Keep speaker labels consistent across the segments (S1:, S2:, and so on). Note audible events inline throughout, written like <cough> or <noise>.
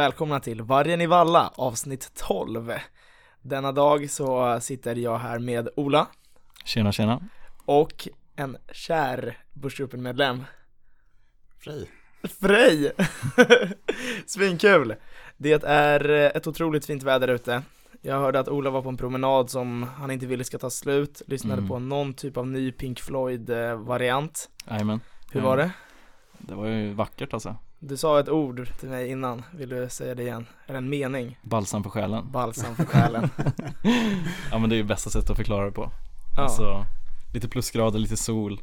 S1: välkomna till Vargen i Valla avsnitt 12. Denna dag så sitter jag här med Ola
S2: Tjena tjena
S1: och en kär Börsgruppen-medlem
S3: Frej.
S1: Frej! <laughs> Svinkul! Det är ett otroligt fint väder ute. Jag hörde att Ola var på en promenad som han inte ville ska ta slut, lyssnade
S2: Mm.
S1: på någon typ av ny Pink Floyd-variant.
S2: Jajamän
S1: Hur
S2: Mm.
S1: var det?
S2: Det var ju vackert alltså
S1: Du sa ett ord till mig innan, vill du säga det igen? Eller en mening?
S2: Balsam på själen
S1: Balsam för själen. <laughs>
S2: Ja men det är ju bästa sättet att förklara det på
S1: Ja.
S2: Alltså Lite plusgrader, lite sol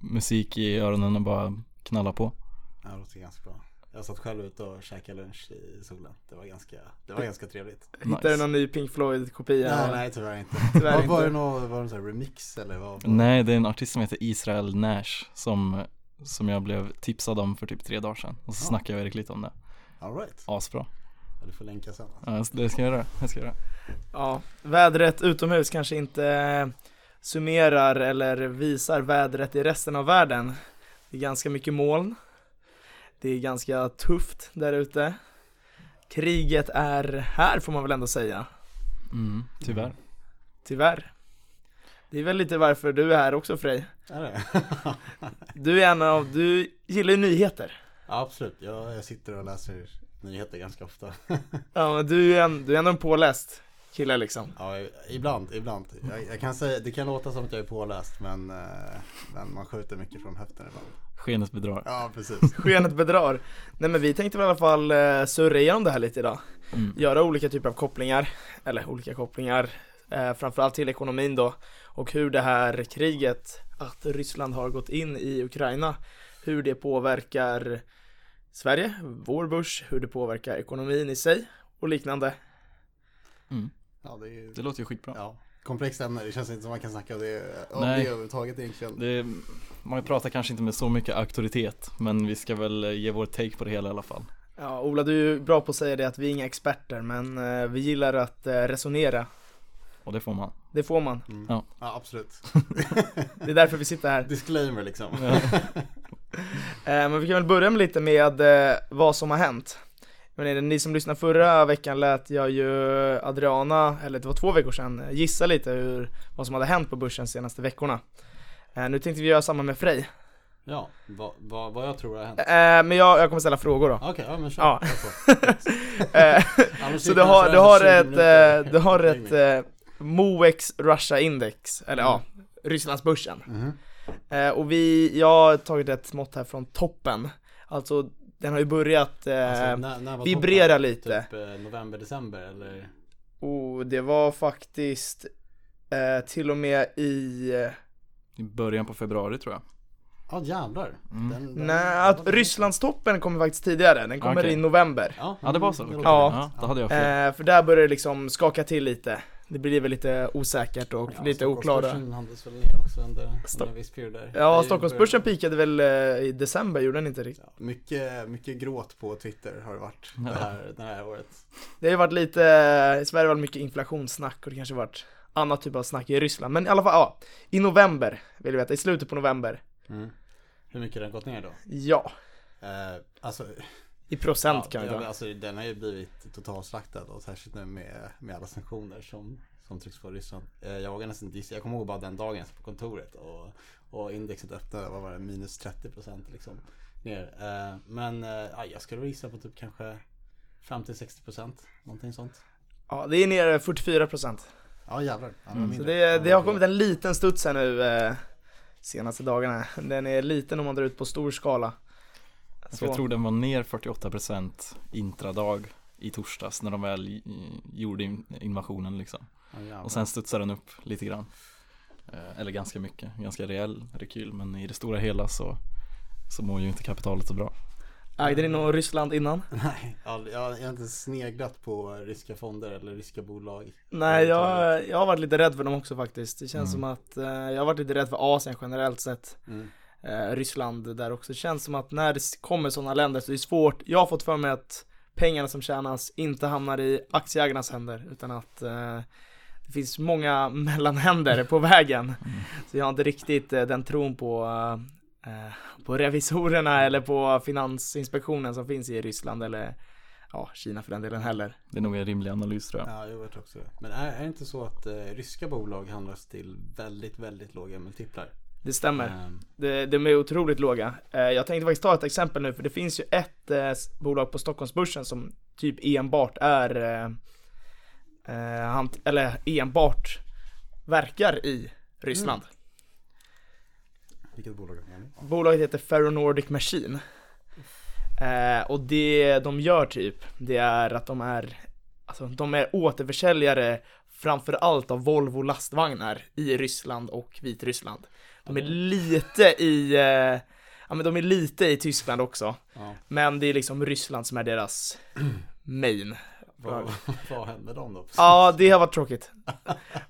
S2: Musik i öronen och bara knalla på
S3: Ja, det låter ganska bra. Jag satt själv ute och käkade lunch i solen. Det var ganska, det var ganska trevligt.
S1: Hittade du någon ny Pink Floyd-kopia?
S3: Nej, nej tyvärr inte. <laughs>
S1: Tyvärr
S3: var,
S1: inte.
S3: var det någon, var det någon sån här remix eller vad?
S2: Nej det är en artist som heter Israel Nash som Som jag blev tipsad om för typ tre dagar sedan Och så
S3: Ja.
S2: snackade jag Erik lite om det
S3: Alright.
S2: Asbra
S3: Ja, du får länka sen.
S2: Ja det ska jag göra, det ska jag göra
S1: Ja, vädret utomhus kanske inte summerar eller visar vädret i resten av världen. Det är ganska mycket moln. Det är ganska tufft där ute. Kriget är här får man väl ändå säga,
S2: mm, Tyvärr
S1: tyvärr. Det är väl lite varför du är här också Frej.
S3: Är det? <laughs>
S1: Du är en av, du gillar ju nyheter.
S3: ja, absolut. Jag, jag sitter och läser nyheter ganska ofta. <laughs>
S1: Ja, men du är, en, du är ändå en påläst kille liksom.
S3: Ja, ibland, ibland. Jag, jag kan säga, det kan låta som att jag är påläst men, eh, men man skjuter mycket från höften ibland.
S2: Skenet bedrar
S3: Ja, precis. <laughs>
S1: Skenet bedrar. Nej men vi tänkte väl i alla fall eh, surra igenom det här lite idag.
S2: mm.
S1: göra olika typer av kopplingar, eller olika kopplingar, eh, framförallt till ekonomin då, och hur det här kriget, att Ryssland har gått in i Ukraina, hur det påverkar Sverige, vår börs, hur det påverkar ekonomin i sig och liknande.
S2: Mm.
S3: Ja, det är
S2: Det låter ju skitbra
S3: ja, komplext ämne. Det känns inte som man kan snacka om det, om
S2: Nej.
S3: det överhuvudtaget egentligen.
S2: det, Man pratar kanske inte med så mycket auktoritet Men vi ska väl eh, ge vår take på det hela i alla fall
S1: Ja, Ola du är ju bra på att säga det att vi är inga experter, men eh, vi gillar att eh, resonera.
S2: Och det får man
S1: Det får man.
S3: Mm.
S2: Ja.
S3: ja, absolut. <laughs> <laughs>
S1: Det är därför vi sitter här.
S3: Disclaimer liksom. <laughs>
S1: Eh, men vi kan väl börja med lite med eh, vad som har hänt. Men ni som lyssnade förra veckan lät jag ju Adriana, eller det var två veckor sedan, gissa lite hur, vad som hade hänt på börsen de senaste veckorna. Eh, nu tänkte vi göra samma med Frej.
S3: Ja, vad, vad, vad jag tror har hänt.
S1: Eh, men jag, jag kommer ställa frågor då.
S3: Okej, ja men kör.
S1: Ja. Eh, så du har, du har
S3: 20
S1: ett, eh, du har ett eh, Moex Russia Index, eller ja, Rysslandsbörsen.
S3: Mhm.
S1: Eh, och vi, jag har tagit ett mått här från toppen. Alltså den har ju börjat eh,
S3: Alltså, när, när
S1: vibrera
S3: toppen?
S1: lite.
S3: Typ eh, november, december eller?
S1: Och det var faktiskt eh, till och med i,
S2: I början på februari tror jag
S3: Ja jävlar.
S2: Mm.
S3: Den- den-
S1: nej att Rysslandstoppen kommer faktiskt tidigare, den kommer
S2: Okej.
S1: i november.
S3: Ja,
S2: Ja det var så,
S3: låter
S2: okej.
S1: Ja.
S2: ja Då hade jag fel
S1: Eh, för där börjar det liksom skaka till lite. Det blir väl lite osäkert och
S3: Ja,
S1: lite oklara.
S3: Stockholmsbörsen handlas väl ner också under,
S1: Stopp.
S3: under en viss period där.
S1: Ja, Stockholmsbörsen pikade väl eh, i december, gjorde den inte riktigt?
S3: Ja, mycket, mycket gråt på Twitter har det varit
S2: Ja.
S3: det, här, det här året.
S1: Det har ju varit lite, i Sverige var det mycket inflationssnack och det kanske varit annat typ av snack i Ryssland. Men i alla fall, ja. I november, vill du veta, i slutet på november.
S3: Mm. Hur mycket har den gått ner då?
S1: Ja,
S3: Eh, alltså,
S1: i procent
S3: ja,
S1: kan vi
S3: ja, alltså den har ju blivit totalslaktad och särskilt nu med, med alla sanktioner som, som trycks på Ryssland. Eh, jag vågar nästan inte jag kommer ihåg bara den dagen på kontoret och, och indexet öppnade, vad var det, minus 30% liksom ner. Eh, men eh, ja, jag skulle gissa på typ kanske 50-60% någonting sånt.
S1: Ja, det är nere 44 procent.
S3: Ja jävlar.
S2: Mm.
S1: Så det, det har kommit en liten studs här nu senaste dagarna. Den är liten om man drar ut på stor skala.
S2: För jag tror den var ner 48% intradag i torsdags när de väl gjorde in- invasionen liksom
S3: jävlar.
S2: Och sen studsade den upp lite grann Eh, Eller ganska mycket, ganska rejäl rekyl men i det stora hela så Så mår ju inte kapitalet så bra
S1: Ägde ni någon Ryssland innan? <laughs>
S3: Nej, aldrig- jag har inte sneglat på ryska fonder eller ryska bolag.
S1: Nej, jag, jag har varit lite rädd för dem också faktiskt. Det känns
S2: Mm.
S1: som att eh, jag har varit lite rädd för Asien generellt sett.
S3: Mm.
S1: Eh, Ryssland där också. Det känns som att när det kommer sådana länder så är det svårt. Jag har fått för mig att pengarna som tjänas inte hamnar i aktieägarnas händer utan att eh, det finns många <laughs> mellanhänder på vägen. Så jag har inte riktigt eh, den tron på eh, på revisorerna eller på finansinspektionen som finns i Ryssland eller ja, Kina för den delen heller.
S2: Det är nog en rimlig analys tror jag.
S3: Ja, jag tror också. Men är, är det inte så att eh, ryska bolag handlas till väldigt, väldigt låga multiplar?
S1: Det stämmer.
S3: Ehm,
S1: Det, de är otroligt låga. Eh, Jag tänkte faktiskt ta ett exempel nu, för det finns ju ett eh, bolag på Stockholmsbörsen som typ enbart är, eh, eller enbart verkar i Ryssland.
S3: vilket bolag är det?
S1: Bolaget heter Ferronordic Machine. Eh, och det de gör typ, det är att de är, alltså de är återförsäljare framförallt av Volvo lastvagnar i Ryssland och Vitryssland. De är lite i, eh, ja men de är lite i Tyskland också.
S3: Ja.
S1: Men det är liksom Ryssland som är deras <clears throat> main.
S3: Vad, <laughs> vad hände dem då?
S1: Ja, det har varit tråkigt.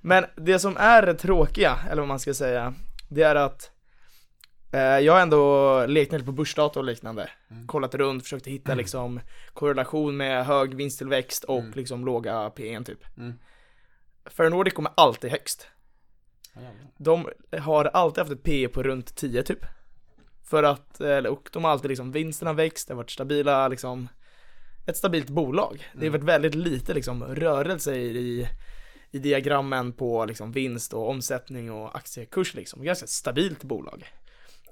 S1: Men det som är det tråkiga, eller vad man ska säga, det är att eh, jag har ändå lekt lite på börsdata och liknande.
S3: Mm.
S1: Kollat runt, försökt hitta liksom korrelation med hög vinsttillväxt och
S3: Mm.
S1: liksom låga PN typ.
S3: Mm.
S1: Ferronordic kommer alltid högst.
S3: Ja.
S1: De har alltid haft ett PE på runt 10 typ. För att, eller- och de har alltid liksom, vinsten har växt, det har varit stabila liksom, ett stabilt bolag. Det har varit väldigt lite liksom rörelse i, i diagrammen på liksom vinst och omsättning och aktiekurs liksom. Ganska stabilt bolag.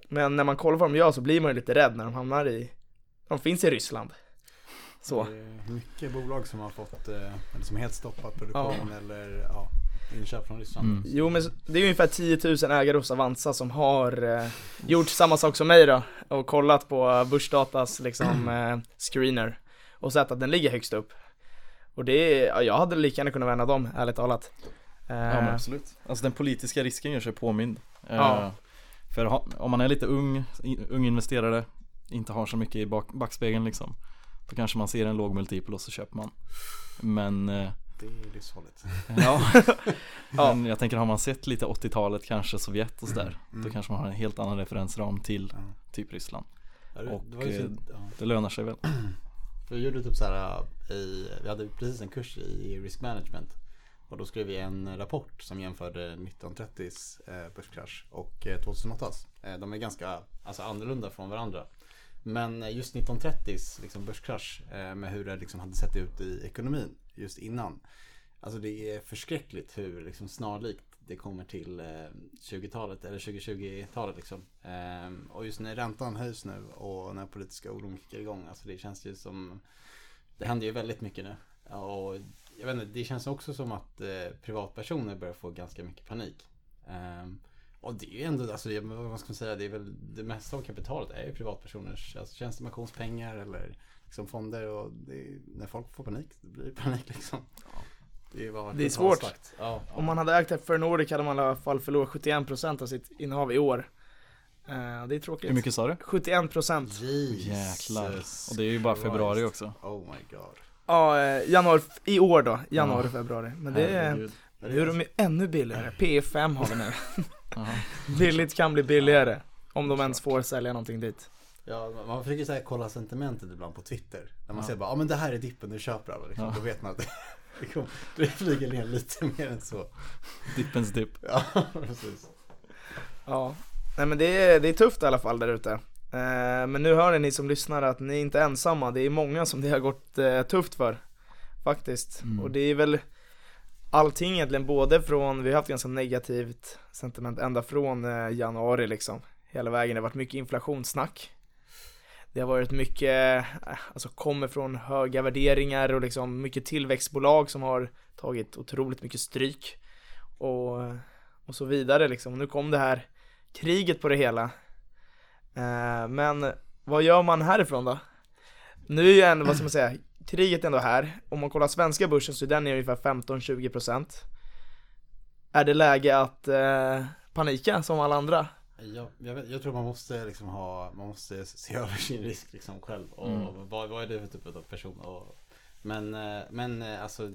S1: Men när man kollar vad de gör så blir man ju lite rädd när de hamnar i, de finns i Ryssland. Så.
S3: Det är mycket bolag som har fått, eh, eller som helt stoppat produktion eller ja, inköp från Ryssland.
S2: Mm.
S1: Jo men det är ungefär 10 000 ägare hos Avanza som har eh, gjort samma sak som mig då och kollat på börsdatas liksom <clears throat> eh, screener och sett att den ligger högst upp. Och det är, ja, jag hade lika gärna kunnat av dem, ärligt talat. Eh,
S2: Ja men absolut. Alltså den politiska risken gör sig påmind. Eh,
S1: Ja.
S2: För ha- om man är lite ung, ung investerare, inte har så mycket i bak, backspegeln liksom. Då kanske man ser en låg multipel och så köper man. Men eh,
S3: Det är livsfarligt. <laughs>
S2: ja,
S1: Ja.
S2: men jag tänker har man sett lite 80-talet, kanske Sovjet och sådär.
S3: Mm.
S2: Då kanske man har en helt annan referensram till
S3: Ja.
S2: typ Ryssland.
S3: Ja, det-
S2: Och,
S3: det var ju så,
S2: eh,
S3: ja.
S2: Det lönar sig väl.
S3: För <clears throat> vi gjorde typ så här i, vi hade precis en kurs i risk management. Och då skrev vi en rapport som jämförde 1930s eh, börskrasch och eh, 2008s. Eh, de är ganska alltså, annorlunda från varandra. Men eh, just 1930s liksom, börskrasch eh, med hur det liksom hade sett ut i ekonomin just innan. Alltså det är förskräckligt hur liksom, snarlikt det kommer till eh, 20-talet eller 2020-talet liksom. Ehm, och just när räntan höjs nu och när politiska oron kickar igång. Alltså det känns ju som Det händer ju väldigt mycket nu. Och jag vet inte, det känns också som att eh, privatpersoner börjar få ganska mycket panik. Ehm, och det är ju ändå, alltså, vad ska man säga, det är väl det mesta av kapitalet är ju privatpersoners alltså, tjänstepensionspengar eller liksom fonder och det är, när folk får panik, det blir panik liksom. Det är,
S1: Det är svårt.
S3: slakt. Ja.
S1: Om man hade ägt för Nordic hade man i alla fall förlorat 71% av sitt innehav i år. Eh, det är tråkigt.
S2: Hur mycket sa du?
S1: 71%
S2: Jäklar. Och det är ju bara
S3: Christ.
S2: februari också.
S3: Oh my god.
S1: Ja, eh, januari, i år då. Januari, februari. Men det är, nu är de ju ännu billigare. P5 har vi nu. <laughs> <laughs> Billigt kan bli billigare. Om de ens får sälja någonting dit.
S3: Ja, man försöker så här kolla sentimentet ibland på Twitter. När man
S2: Ja.
S3: ser bara, ja men det här är dippen, nu köper alla. Liksom.
S2: Ja.
S3: Då vet man att det, <laughs> det, kommer- det flyger ner lite mer än så.
S2: Dippens dipp. <laughs>
S3: Ja, precis.
S1: Ja. Nej men det är, det är tufft i alla fall där ute. Eh, men nu hör ni, ni som lyssnar att ni är inte ensamma. Det är många som det har gått eh, tufft för. Faktiskt.
S2: Mm.
S1: Och det är väl allting egentligen, både från, vi har haft ganska negativt sentiment ända från eh, januari liksom. Hela vägen, det har varit mycket inflationssnack. Det har varit mycket, eh, alltså kommer från höga värderingar och liksom mycket tillväxtbolag som har tagit otroligt mycket stryk. Och, och så vidare liksom. Nu kom det här kriget på det hela. Eh, men vad gör man härifrån då? Nu är ju ändå, vad ska man säga, kriget är ändå här. Om man kollar svenska börsen så är den ungefär 15-20% Är det läge att eh, panika som alla andra?
S3: Jag, jag, vet, jag tror man måste liksom ha, man måste se <laughs> över sin risk liksom själv. Och
S2: Mm.
S3: vad, vad är det för typ av person? Och, men, eh, men eh, alltså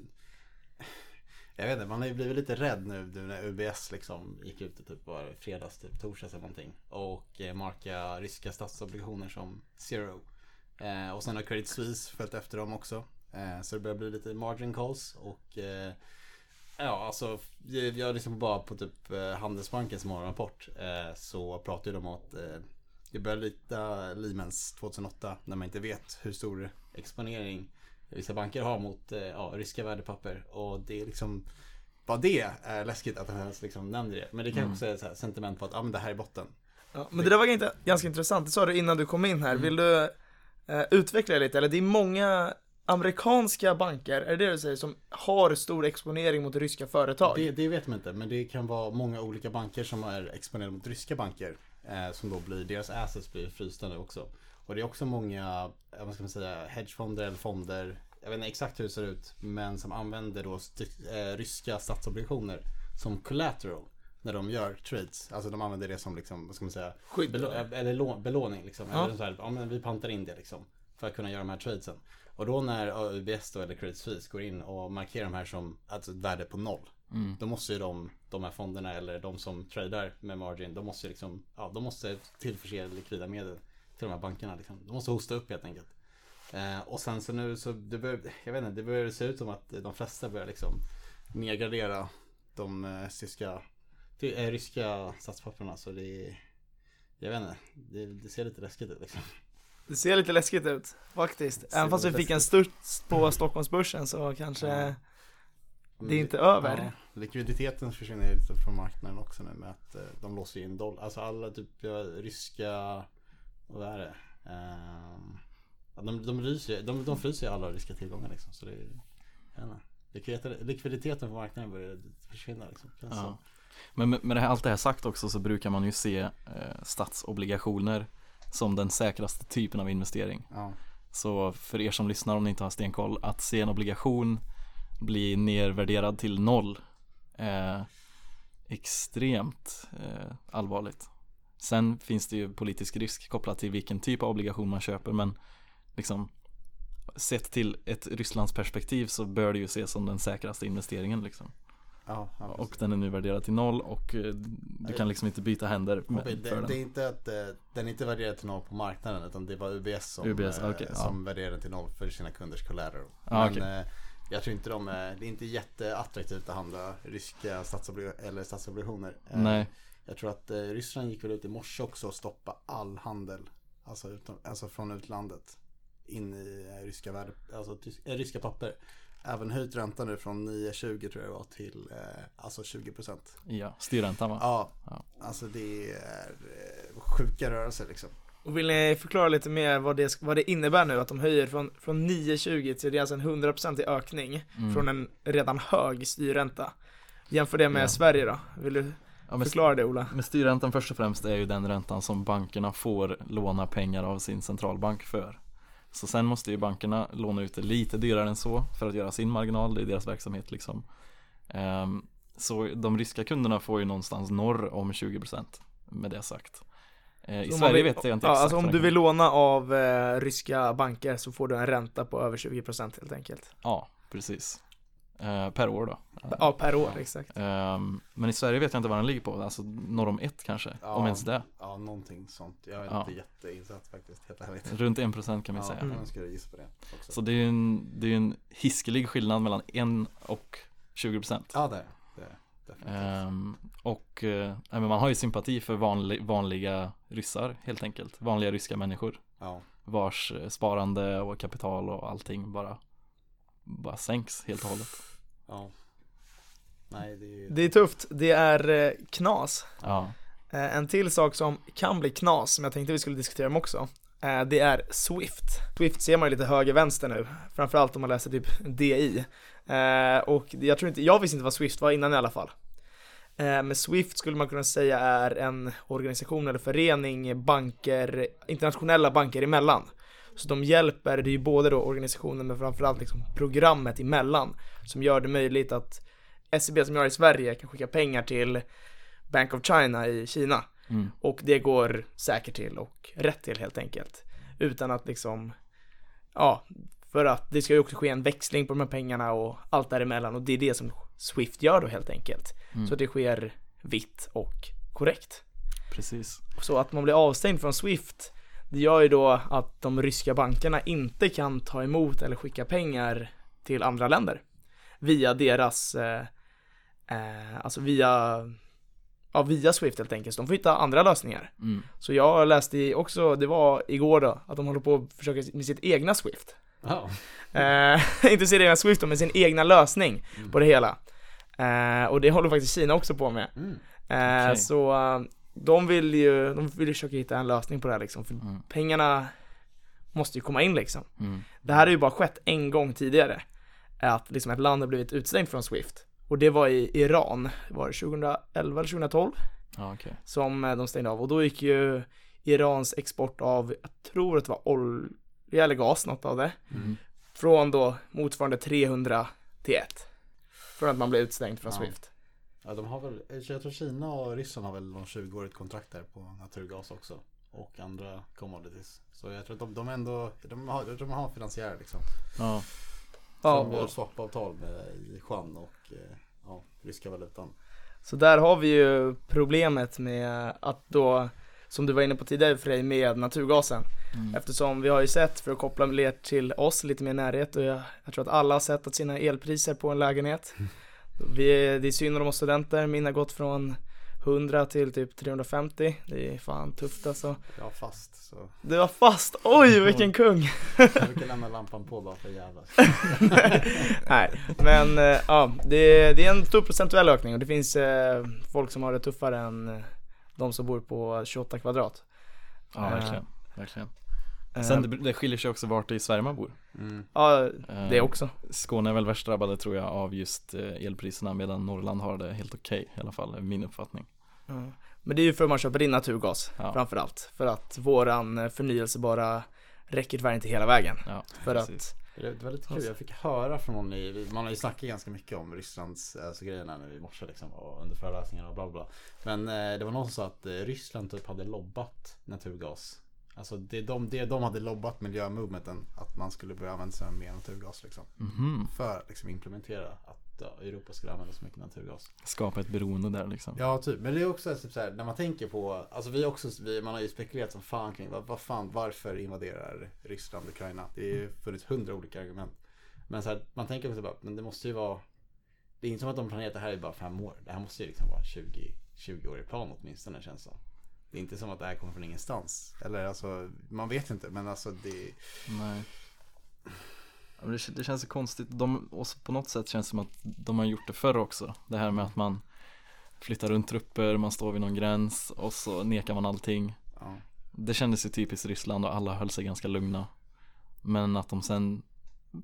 S3: jag vet inte, man har ju blivit lite rädd nu, nu när UBS liksom gick ut i typ var fredags, typ torsdags eller någonting. Och eh, marka ryska statsobligationer som zero. Eh, och sen har Credit Suisse följt efter dem också. Eh, så det börjar bli lite margin calls och Ja, alltså jag, jag liksom bara på typ eh, Handelsbankens morgonrapport eh, så pratar ju de om att eh, det börjar lita Lehmans 2008 när man inte vet hur stor exponering vissa banker har mot eh, ja, ryska värdepapper. Och det är liksom bara det är läskigt att han ens liksom nämner det. Men det kan
S2: Mm.
S3: också är så här sentiment på att ah, men det här är botten.
S1: Ja, men det där var inte, ganska intressant, det sa du innan du kom in här.
S3: Mm.
S1: Vill du eh, utveckla det lite? Eller det är många amerikanska banker, är det det du säger, som har stor exponering mot ryska företag?
S3: Det, det vet man inte, men det kan vara många olika banker som är exponerade mot ryska banker. Eh, som då blir, deras assets blir frysta nu också. Och det är också många, eh, vad ska man säga, hedgefonder eller fonder. Jag vet inte exakt hur det ser ut, men som använder då eh, ryska statsobligationer som collateral. När de gör trades. Alltså de använder det som liksom, vad ska man säga,
S1: Skydd.
S3: eller lå- belåning liksom.
S1: Ja.
S3: Eller så här, ja men vi pantar in det liksom. För att kunna göra de här tradesen. Och då när UBS då, eller Credit Suisse går in och markerar de här som alltså ett värde på noll.
S2: Mm.
S3: Då måste ju de, de här fonderna eller de som tradar med margin, de måste liksom, ja de måste tillförse likvida medel till de här bankerna liksom. De måste hosta upp helt enkelt. Eh, och sen så nu så, det börjar, jag vet inte, det börjar se ut som att de flesta börjar liksom nedgradera de eh, tyska, ty, eh, ryska statspapperna så det är, jag vet inte, det, det ser lite läskigt ut liksom.
S1: Det ser lite läskigt ut, faktiskt. Även fast vi fick en studs på Stockholmsbörsen så kanske
S3: Ja.
S1: det är inte över.
S3: Ja, likviditeten försvinner lite från marknaden också nu med att eh, de låser in dollar. Alltså alla typ ryska, vad är det? Ehm, de, de, ryser, de, de fryser ju alla ryska tillgångar liksom. Så det är. Likviditeten, likviditeten på marknaden börjar försvinna liksom.
S2: Ja. Men med, med det här, allt det här sagt också så brukar man ju se eh, statsobligationer som den säkraste typen av investering.
S3: Ja.
S2: Så för er som lyssnar om ni inte har stenkoll, att se en obligation bli nervärderad till noll är extremt eh, allvarligt. Sen finns det ju politisk risk kopplat till vilken typ av obligation man köper men liksom sett till ett Rysslands perspektiv så bör det ju ses som den säkraste investeringen liksom.
S3: Ja, ja,
S2: Och den är nu värderad till noll och eh, du kan liksom inte byta händer med,
S3: det,
S2: för
S3: det,
S2: den.
S3: är inte att eh, den är inte värderad till noll på marknaden utan det var UBS som,
S2: UBS,
S3: eh,
S2: ja.
S3: som värderade den till noll för sina kunders collateral.
S2: Ja,
S3: Men eh, jag tror inte de är, det är inte jätteattraktivt att handla ryska statsobligationer eller statsobligationer.
S2: Nej,
S3: Jag tror att Ryssland gick väl ut i morse också och stoppa all handel. Alltså, utom, alltså från utlandet. In i ryska, värde, alltså, ryska papper. Även höjt räntan nu från 9,20 tror jag det var till eh, alltså 20%.
S2: ja, styrräntan va?
S3: Ja,
S2: Ja.
S3: alltså det är eh, sjuka rörelser liksom.
S1: Och vill ni förklara lite mer vad det, vad det innebär nu att de höjer från, från 9,20 till det är alltså en 100% ökning
S2: Mm.
S1: från en redan hög styrränta. Jämför det med
S2: Ja.
S1: Sverige då. Vill du
S2: Ja, men
S1: förklara det Ola?
S2: Men styrräntan först och främst är ju den räntan som bankerna får låna pengar av sin centralbank för. Så sen måste ju bankerna låna ut det lite dyrare än så för att göra sin marginal, det är deras verksamhet liksom. Ehm, så de ryska kunderna får ju någonstans norr om 20% med det sagt. Eh, I
S1: Så
S2: Sverige
S1: vill-
S2: vet jag inte
S1: ja,
S2: exakt.
S1: alltså om du vill låna av eh, ryska banker så får du en ränta på över 20% helt enkelt.
S2: Ja, precis. Eh, per år då.
S1: Ja, per år, exakt.
S2: Ehm, men i Sverige vet jag inte vad den ligger på, alltså norr om ett kanske,
S3: Ja.
S2: om ens det.
S3: Ja, någonting sånt. Jag är
S2: Ja.
S3: inte jätteinsatt faktiskt, helt ärligt.
S2: Runt 1% kan vi
S3: ja,
S2: säga.
S1: Mm.
S3: jag skulle gissa på det också.
S2: Så det är ju en, det är en hiskelig skillnad mellan 1 och 20%
S3: Ja, det är det. är definitivt.
S2: Ehm, Och eh, men man har ju sympati för vanlig, vanliga ryssar helt enkelt Vanliga ryska människor
S3: Ja,
S2: Vars eh, sparande och kapital och allting bara Bara sänks helt och hållet
S3: ja. Nej, det är
S1: Det är tufft, det är eh, knas.
S2: Ja,
S1: Eh, En till sak som kan bli knas, som jag tänkte vi skulle diskutera om också, eh, det är Swift. Swift ser man ju lite höger-vänster nu, framförallt om man läser typ DI. Och jag tror inte, jag visste inte vad Swift var innan i alla fall. Men Swift skulle man kunna säga är en organisation eller förening banker, internationella banker emellan. Så de hjälper, det är ju både då organisationen men framförallt liksom programmet emellan som gör det möjligt att SEB som jag har i Sverige kan skicka pengar till Bank of China i Kina
S2: mm.
S1: och det går säkert till och rätt till helt enkelt. Utan att liksom, ja, för att det ska ju också ske en växling på de här pengarna och allt däremellan och det är det som Swift gör då helt enkelt.
S2: Mm.
S1: Så att det sker vitt och korrekt.
S2: precis
S1: Så att man blir avstängd från Swift, det gör ju då att de ryska bankerna inte kan ta emot eller skicka pengar till andra länder. Via deras, eh, eh, alltså via, ja via Swift helt enkelt. Så de får hitta andra lösningar.
S2: mm.
S1: Så jag läste också, det var igår då, att de håller på att försöka med sitt egna Swift.
S3: Ja.
S1: Eh, <laughs> inte sin egna Swift men sin egna lösning
S3: Mm.
S1: på det hela. Eh, och det håller faktiskt Kina också på med.
S3: Mm.
S1: Eh,
S2: Okej.
S1: Så eh, de vill ju, de vill ju försöka hitta en lösning på det här liksom, för
S2: Mm.
S1: pengarna måste ju komma in liksom.
S2: Mm.
S1: Det här har ju bara skett en gång tidigare. Att liksom ett land har blivit utstängt från Swift. Och det var i Iran, var det 2011 eller 2012?
S2: Ja, okej.
S1: som eh, de stängde av och då gick ju Irans export av, jag tror att det var olja eller gas, något av det,
S2: Mm.
S1: från då motsvarande 300 till 1. Från att man blev utstängd från
S3: Ja.
S1: Swift.
S3: Ja, de har väl, jag tror Kina och Ryssland har väl någon 20-årigt kontrakt där på naturgas också. Och andra commodities. Så jag tror att de, de ändå, de har, de har finansiärer liksom.
S2: Ja,
S1: Ja,
S3: gör
S1: och,
S3: swapavtal med yuan och eh, ja, ryska valutan.
S1: så där har vi ju problemet med att då, som du var inne på tidigare Frej, med naturgasen.
S2: mm.
S1: Eftersom vi har ju sett, för att koppla mer till oss, lite mer närhet, och jag, jag tror att alla har sett att sina elpriser på en lägenhet. <laughs> Vi, det är synd om oss studenter, min har gått från 100 till typ 350, det är fan tufft alltså.
S3: Jag har fast så
S1: Du var fast, oj vilken kung!
S3: jag brukar lämna lampan på bara för jävlas. <laughs>
S1: Nej, men eh, ja, det, det är en stor procentuell ökning och det finns eh, folk som har det tuffare än eh, de som bor på 28 kvadrat.
S2: ja
S1: Eh,
S2: verkligen. verkligen.
S1: Eh,
S2: Sen det, det skiljer sig också vart i Sverige man bor.
S3: Mm.
S1: Ja,
S2: Eh,
S1: det också.
S2: Skåne är väl värst drabbade tror jag av just eh, elpriserna medan Norrland har det helt okej i alla fall, min uppfattning.
S1: Ja. Men det är ju för att man köper in naturgas
S2: Ja.
S1: framförallt. För att våran eh, förnyelsebara räcker tyvärr inte hela vägen.
S2: Ja,
S1: För
S2: precis.
S3: Det det var lite kul, jag fick höra från någon i, man har ju snackat ganska mycket om Rysslands alltså, grejerna nu i morse liksom och under föreläsningarna och bla bla bla. Men eh, det var någon som sa att eh, Ryssland typ hade lobbat naturgas. Alltså det de, det de hade lobbat miljömovementen att man skulle börja använda sig av mer naturgas liksom.
S2: Mhm.
S3: För att liksom implementera att ja, Europa skulle använda så mycket naturgas.
S2: Skapa ett beroende där liksom.
S3: Ja, typ. Men det är också typ så här, när man tänker på, alltså vi också, vi, man har ju spekulerat som fan kring vad, vad fan, varför invaderar Ryssland Ukraina? Det är ju funnits hundra olika argument. Men så här, man tänker också bara, men det måste ju vara, det är inte som att de planerat det här i bara fem år. Det här måste ju liksom vara 20, 20 år i plan åtminstone känns det som. Det är inte som att det här kommer från ingenstans. Eller alltså, man vet inte, men alltså det,
S2: Nej. Det, det känns så konstigt. De, och på något sätt känns det som att de har gjort det förr också. Det här med att man flyttar runt trupper, man står vid någon gräns och så nekar man allting.
S3: ja.
S2: Det kändes ju typiskt Ryssland och alla höll sig ganska lugna. Men att de sen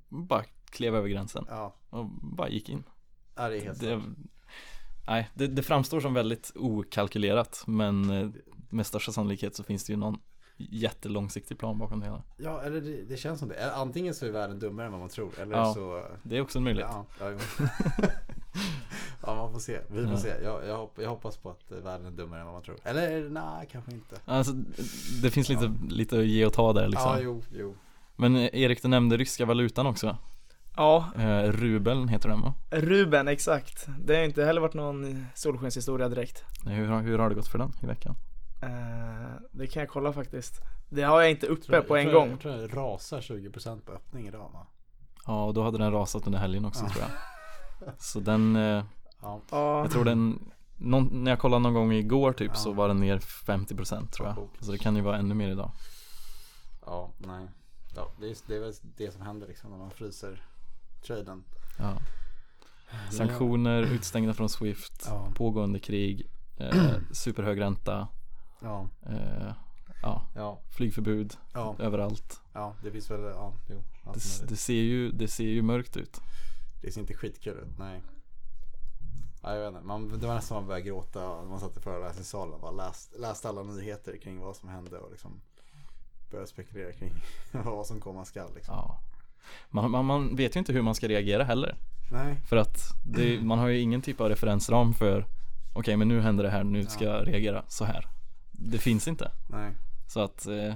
S2: bara klev över gränsen
S3: Ja,
S2: och bara gick in.
S3: ja det är helt
S2: Det,
S3: sant.
S2: nej, det, det framstår som väldigt okalkylerat men eh, med största sannolikhet så finns det ju någon jättelångsiktig plan bakom det hela.
S3: Ja, eller det, det känns som det. Antingen så är världen dummare än vad man tror, eller
S2: Ja.
S3: så
S2: Det är också en möjlighet.
S3: Ja, ja, <laughs> ja man får se. Vi får
S2: Ja.
S3: se. Jag, jag, jag hoppas på att världen är dummare än vad man tror. Eller nej, kanske inte.
S2: Alltså, det finns lite, lite att ge och ta där liksom.
S3: Ja, jo, jo.
S2: Men eh, Erik, du nämnde ryska valutan också.
S1: Ja,
S2: Eh, rubeln heter den va?
S1: Ruben, exakt. Det har inte heller varit någon solskenshistoria direkt.
S2: Nej, Hur, har- hur har det gått för den i veckan?
S1: Eh, det kan jag kolla faktiskt. Det har jag inte uppe
S3: Tror
S1: på en
S3: jag
S1: gång.
S3: Jag tror det rasar 20% på öppning idag va?
S2: Ja, och då hade den rasat under helgen också
S3: Ja.
S2: tror jag. Så den, eh,
S3: Ja.
S1: Ja,
S2: jag tror den, någon, när jag kollade någon gång igår typ
S3: Ja.
S2: så var den ner 50% tror
S3: Ja,
S2: jag. Så det kan ju vara ännu mer idag.
S3: Ja, nej. Ja, det, är, det är väl det som händer liksom när man fryser traden.
S2: Ja. Sanktioner, utstängda från Swift,
S3: Ja.
S2: pågående krig, eh, <clears throat> superhög ränta,
S3: Ja,
S2: eh, ja,
S3: ja,
S2: flygförbud
S3: ja,
S2: överallt.
S3: ja, det finns väl, ja, jo.
S2: Det, det, ser ju, det ser ju mörkt ut.
S3: Det ser inte skitkul ut, nej. Ja, jag vet inte. Man, det var nästan man började gråta när man satt i föreläsningssalen och bara läst, läste alla nyheter kring vad som hände och liksom började spekulera kring <laughs> vad som komma skall liksom.
S2: Ja. Man, man, man vet ju inte hur man ska reagera heller.
S3: Nej,
S2: För att det, man har ju ingen typ av referensram för Okej men nu händer det här, nu ska jag reagera så här Det finns inte
S3: nej.
S2: Så att eh,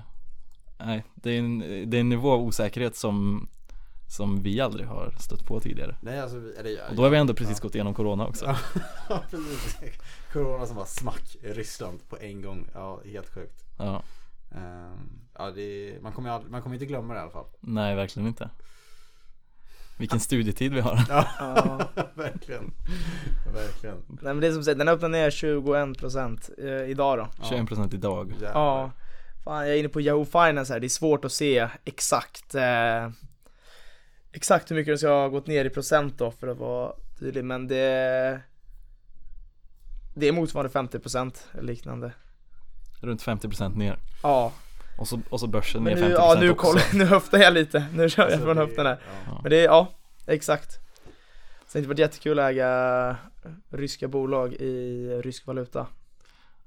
S2: Nej, det är, en, det är en nivå av osäkerhet som Som vi aldrig har stött på tidigare
S3: Nej alltså, eller,
S2: Och då har vi ändå precis gått igenom corona också
S3: Ja, <laughs> precis. Corona som bara smack i Ryssland på en gång. Ja, helt sjukt.
S2: Ja,
S3: Ehm, ja, det, man, kommer ju aldrig, man kommer inte glömma det i alla fall.
S2: nej verkligen inte Vilken studietid vi har
S3: Ja, <laughs> verkligen. Verkligen.
S1: Nej men det är som sagt, den öppnar ner 21% eh, idag då.
S3: Ja.
S2: 21% idag
S3: Jävlar.
S1: Ja. Fan jag är inne på Yahoo Finance här, det är svårt att se exakt eh, exakt hur mycket det ska ha gått ner i procent då för att vara tydlig men det Det är motsvarande 50% eller liknande
S2: Runt 50% ner.
S1: Ja,
S2: Och så, och så börsen ner 50%
S1: nu, ja, nu,
S2: också.
S1: koll, <laughs> nu höftar jag lite, nu kör jag
S3: Alltså,
S1: från höften här
S3: ja.
S1: Men det är, ja, exakt Sen det varit jättekul att äga ryska bolag i rysk valuta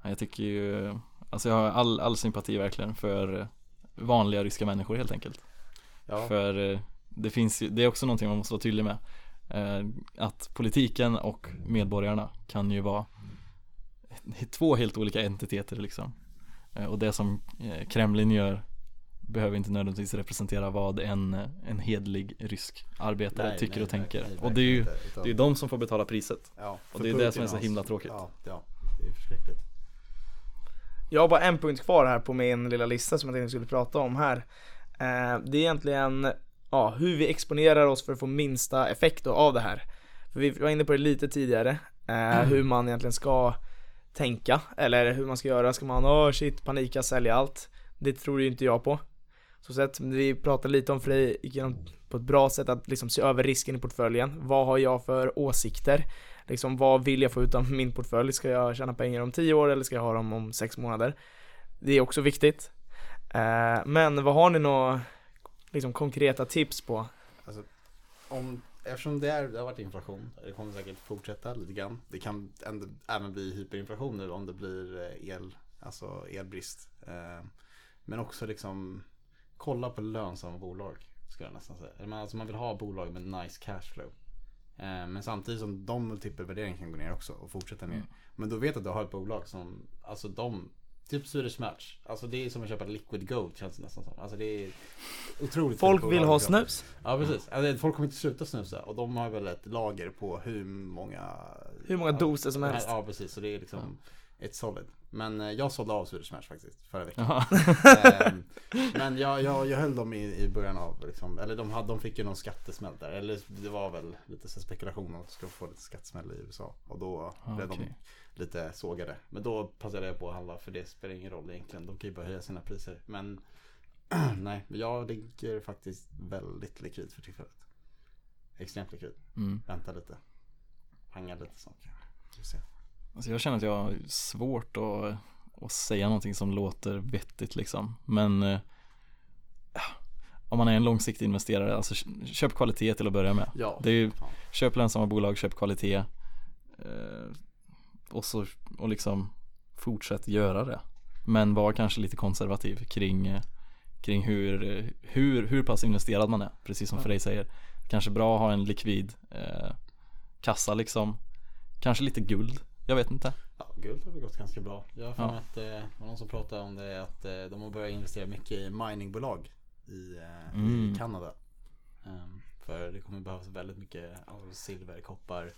S2: Ja, Jag tycker ju, alltså jag har all, all sympati verkligen för vanliga ryska människor helt enkelt.
S3: Ja.
S2: För eh, det finns ju, det är också någonting man måste vara tydlig med. Eh, Att politiken och medborgarna kan ju vara två helt olika entiteter liksom. Eh, Och det som eh, Kremlin gör behöver inte nödvändigtvis representera vad en, en hedlig rysk arbetare
S3: Nej,
S2: tycker
S3: nej,
S2: och tänker.
S3: nej,
S2: och det är ju,
S3: inte, utan-
S2: det är de som får betala priset.
S3: Ja,
S2: och det är det som är så himla tråkigt.
S3: Ja, ja, det är förskräckligt.
S1: Jag har bara en punkt kvar här på min lilla lista som jag tänkte skulle prata om här. Eh, det är egentligen ja, hur vi exponerar oss för att få minsta effekt av det här. För vi var inne på det lite tidigare, eh, hur man egentligen ska tänka, eller hur man ska göra. Ska man, åh shit, panika, sälja allt? Det tror ju inte jag på. Så sett, vi pratade lite om för dig på ett bra sätt att liksom se över risken i portföljen. Vad har jag för åsikter? Liksom vad vill jag få ut av min portfölj? Ska jag tjäna pengar om 10 år eller ska jag ha dem om 6 månader? Det är också viktigt. Eh, men vad har ni några liksom, konkreta tips på?
S3: Alltså, om, eftersom det, är, det har varit inflation, det kommer säkert fortsätta lite grann. Det kan ändå, även bli hyperinflation nu om det blir eh, el, alltså elbrist. Eh, men också liksom kolla på lönsamma bolag, skulle jag nästan säga. Alltså man vill ha bolag med nice cashflow. Eh, men samtidigt som de multipelvärderingen kan gå ner också och fortsätta ner.
S2: Mm.
S3: Men då vet att du har ett bolag som, alltså de, typ Swedish Match. Alltså det är som att köpa liquid gold känns det nästan som. Alltså det är otroligt
S1: Folk vill ha snus.
S3: Ja precis, alltså, folk kommer inte sluta snusa och de har väl ett lager på hur många
S1: Hur många doser som helst.
S3: Ja precis, så det är liksom ett solid Men eh, jag sålde av Swedish Match faktiskt förra veckan. <laughs> Ehm, Men jag, jag, jag höll dem i, i början av liksom, eller de, hade, de fick ju någon skattesmäll där Eller det var väl lite så spekulation om att de skulle få lite skattesmäll i USA Och då
S2: Ah,
S3: blev
S2: okej.
S3: de lite sågade Men då passade jag på att handla för det spelar ingen roll egentligen De kan ju bara höja sina priser Men <clears throat> nej, jag ligger faktiskt väldigt likvid för tillfället Extremt likvid
S2: Mm.
S3: Vänta lite. Panga lite se.
S2: Alltså jag känner att jag har svårt att, att säga någonting som låter vettigt liksom. Men eh, om man är en långsiktig investerare, alltså kö- köp kvalitet till att börja med.
S3: Ja.
S2: Det är ju, köp lönsamma bolag, köp kvalitet. Eh, och så, och liksom fortsätt göra det. Men var kanske lite konservativ kring, eh, kring hur, eh, hur, hur pass investerad man är. Precis som
S1: Ja.
S2: Frej säger. Kanske bra att ha en likvid eh, kassa liksom. Kanske lite guld. Jag vet inte.
S3: Ja, guld har väl gått ganska bra. Jag har för
S2: Ja.
S3: mig att eh, det var någon som pratade om det att eh, de har börjat investera mycket i miningbolag i, eh,
S2: Mm.
S3: i Kanada. Ehm, för det kommer behövas väldigt mycket alltså, silver, koppar.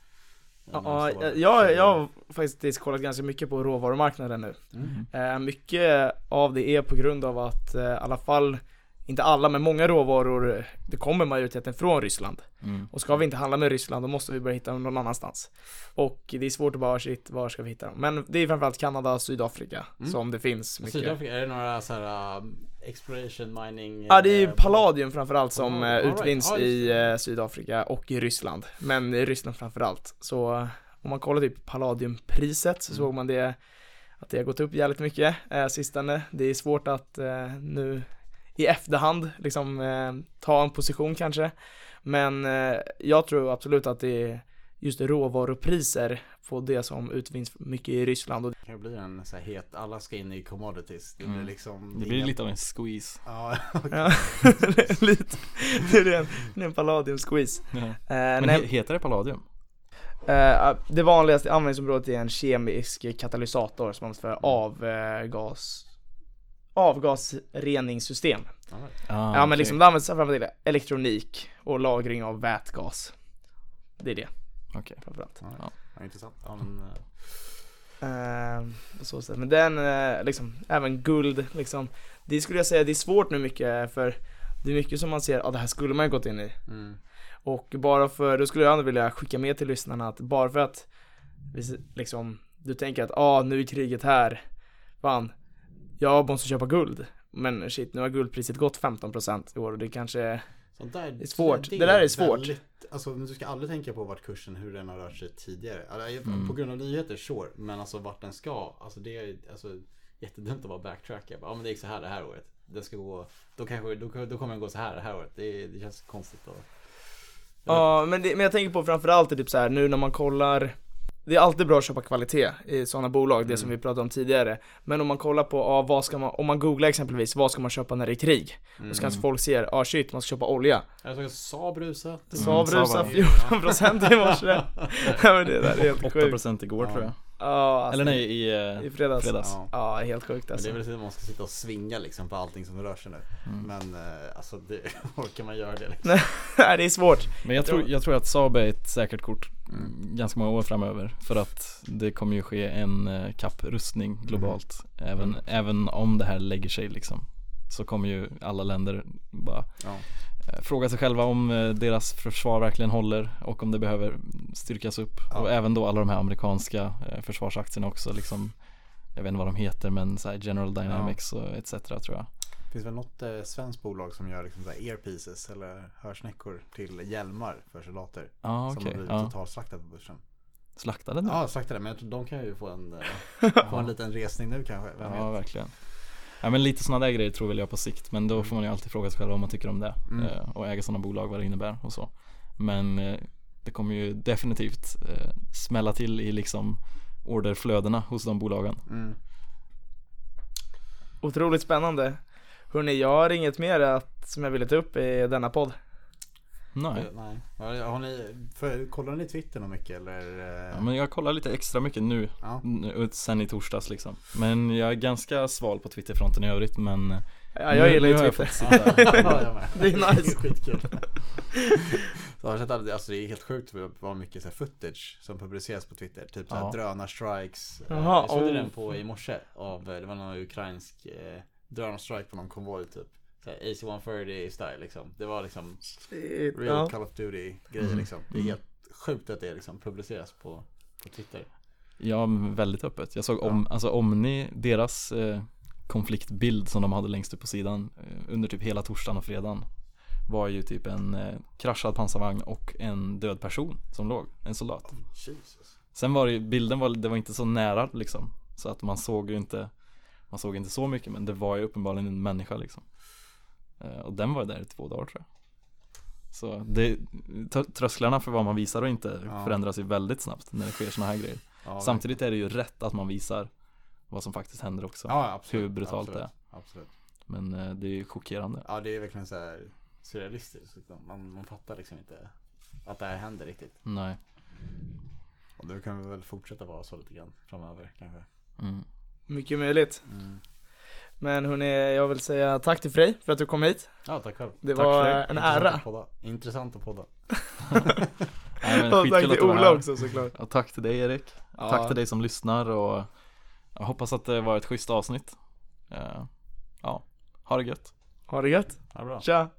S1: Ja, jag, jag har faktiskt kollat ganska mycket på råvarumarknaden nu.
S3: Mm.
S1: Eh, mycket av det är på grund av att eh, i alla fall, inte alla men många råvaror, det kommer majoriteten från Ryssland.
S2: Mm.
S1: Och ska vi inte handla med Ryssland då måste vi börja hitta dem någon annanstans. Och det är svårt att bara, shit, var ska vi hitta dem? Men det är framförallt Kanada och Sydafrika
S3: Mm.
S1: som det finns mycket.
S3: Sydafrika, är det några så här exploration mining?
S1: Ja det är ju
S3: eh,
S1: palladium framförallt som eh,
S3: right.
S1: utvinns
S3: just
S1: i eh, Sydafrika och i Ryssland. Men i Ryssland framförallt. Så om man kollar typ palladiumpriset så
S3: Mm.
S1: såg man det att det har gått upp jävligt mycket eh, sistone. Det är svårt att eh, nu i efterhand liksom eh, ta en position kanske. Men eh, jag tror absolut att det är just råvarupriser på det som utvinns mycket i Ryssland och
S3: Det kan ju bli en så här het, alla ska in i commodities. Det
S2: Mm.
S3: blir liksom
S2: Det blir lite av en squeeze.
S3: Ja, <laughs>
S1: Ja, <laughs> det är lite, det är en, det är en palladium squeeze.
S2: Ja.
S1: Eh,
S2: Men
S1: nej,
S2: he- heter det palladium?
S1: Eh, det vanligaste användningsområdet är en kemisk katalysator som används
S2: Mm.
S1: för avgas avgasreningssystem.
S3: all right.
S2: Ah,
S1: ja men
S2: okej.
S1: liksom det används framför till elektronik och lagring av vätgas. Det är det
S2: Okej.
S1: framförallt.
S3: All right.
S2: Ja.
S3: Ja, intressant. Ja, men,
S1: Uh, på så sätt. Men den, eh, liksom, även guld liksom. Det skulle jag säga, det är svårt nu mycket för det är mycket som man ser, ja ah, det här skulle man ju gått in i.
S3: mm.
S1: Och bara för, då skulle jag ändå vilja skicka med till lyssnarna att bara för att liksom, du tänker att ah, nu är kriget här, fan, jag måste köpa guld. Men shit, nu har guldpriset gått 15% i år och det kanske,
S3: Sånt där,
S1: Det är svårt. Det där är svårt.
S3: Väldigt, alltså, du ska aldrig tänka på vart kursen, hur den har rört sig tidigare. Alltså,
S2: Mm.
S3: På grund av nyheter, sure. Men alltså vart den ska. Alltså det är alltså, jättedumt att bara backtracka. Ja men det gick så här det här året. Den ska gå, då, kanske, då, då kommer den gå så här det här året. Det, det känns konstigt. Och,
S1: Ja, men, det, men jag tänker på framförallt typ så här nu när man kollar Det är alltid bra att köpa kvalitet i sådana bolag, det som vi pratade om tidigare Men om man kollar på, ja, vad ska man, om man googlar exempelvis, vad ska man köpa när det är krig? Då ska kanske folk ser, ah, shit, man ska köpa olja
S3: Jag såg Saab rusa.
S1: Saab rusar
S2: var-
S1: 14% i morse <laughs> det där är helt sjukt
S2: 8% igår
S3: Ja.
S2: tror jag
S1: Ja, alltså,
S2: Eller nej, i, eh,
S1: i fredags
S2: fredags.
S3: Ja.
S1: Ja, helt sjukt
S3: Men det
S1: alltså
S3: är väl så att man ska sitta och svinga liksom på allting som rör sig nu.
S2: Mm.
S3: Men eh, alltså det, <laughs> orkar man göra det liksom? <laughs>
S1: Nej det är svårt
S2: Men jag tror, jag tror att Saab är ett säkert kort
S3: Mm.
S2: ganska många år framöver För att det kommer ju ske en eh, kapprustning globalt även,
S3: Mm.
S2: även om det här lägger sig liksom Så kommer ju alla länder bara
S3: Ja.
S2: Eh, fråga sig själva om eh, deras försvar verkligen håller och om det behöver styrkas upp
S3: Ja.
S2: Och även då alla de här amerikanska eh, försvarsaktierna också liksom Jag vet inte vad de heter men så General Dynamics och etc tror jag
S3: Finns väl något eh, svenskt bolag som gör liksom så earpieces eller hörsnäckor till hjälmar för soldater?
S2: Ja
S3: Som har blivit
S2: ja.
S3: totalslaktade på börsen.
S2: Slaktade nu?
S3: Ja, slaktade. Men jag tror de kan ju få en, <laughs> få en liten resning nu kanske. Vem
S2: Ja,
S3: vet?
S2: verkligen. Ja men lite sådana där grejer tror väl jag på sikt Men då får man ju alltid fråga sig själv vad man tycker om det
S3: Mm.
S2: eh, Och äga sådana bolag, vad det innebär och så. Men eh, det kommer ju definitivt eh, smälla till i liksom orderflödena hos de bolagen.
S3: Mm.
S1: Otroligt spännande. Hörni, jag har inget mer att, som jag ville ta upp i denna podd
S2: Nej
S3: Eh, Nej. Har ni, för, kollar ni Twitter något mycket eller? eh,
S2: ja, men jag kollar lite extra mycket nu
S3: ja.
S2: Sen i torsdags liksom Men jag är ganska sval på Twitterfronten i övrigt men eh, <laughs>
S1: Ja, jag gillar ju Twitter
S3: Ja.
S1: Det är nice.
S3: Skitkul. <laughs> Så har jag sett all- alltså det är helt sjukt vad mycket så här footage som publiceras på Twitter. Typ såhär
S2: Ja.
S3: drönarstrikes. Eh,
S1: Jaha,
S3: jag såg
S1: oh.
S3: den på i morse av, eh, det var någon ukrainsk eh, drönarstrike på någon konvoj typ. Så här AC-130 style liksom. Det var liksom
S1: Shit,
S3: real
S1: ja.
S3: Call of Duty grejer
S2: Mm.
S3: liksom. Det är
S2: Mm.
S3: helt sjukt att det liksom publiceras på, på Twitter.
S2: Ja, väldigt öppet. Jag såg om, alltså Omni, deras eh, konfliktbild som de hade längst upp på sidan eh, under typ hela torsdagen och fredagen var ju typ en eh, kraschad pansarvagn och en död person som låg, en soldat.
S3: Jesus.
S2: Sen var det ju, bilden var, det var inte så nära liksom så att man såg ju inte, man såg inte så mycket men det var ju uppenbarligen en människa liksom. Eh, och den var där i två dagar tror jag. Så det, trö- trösklarna för vad man visar och inte
S3: Ja.
S2: förändras ju väldigt snabbt när det sker såna här grejer.
S3: Ja,
S2: Samtidigt är det ju rätt att man visar vad som faktiskt händer också.
S3: Ja, absolut.
S2: hur brutalt
S3: absolut,
S2: det
S3: Absolut.
S2: Men eh, det är ju chockerande.
S3: Ja, det är verkligen så här surrealistiskt. liksom. Man, man fattar liksom inte att det här händer riktigt.
S2: Nej.
S3: Och nu kan vi väl fortsätta vara så lite grann framöver kanske.
S2: Mm.
S1: Mycket möjligt
S3: Mm.
S1: Men hörni, jag vill säga tack till Frej för att du kom hit
S3: Ja, tack själv.
S1: Det
S2: Tack
S1: var
S2: det.
S1: en
S3: Intressant
S1: ära
S3: att podda. Intressant att podda. <laughs>
S2: Nej, men
S1: Och tack till Ola också såklart
S2: Och tack till dig Erik.
S1: Ja.
S2: Tack till dig som lyssnar och jag hoppas att det var ett schysst avsnitt. Eh, ja, ha det gött.
S1: Ha det gött,
S3: Ja, bra.
S1: tja!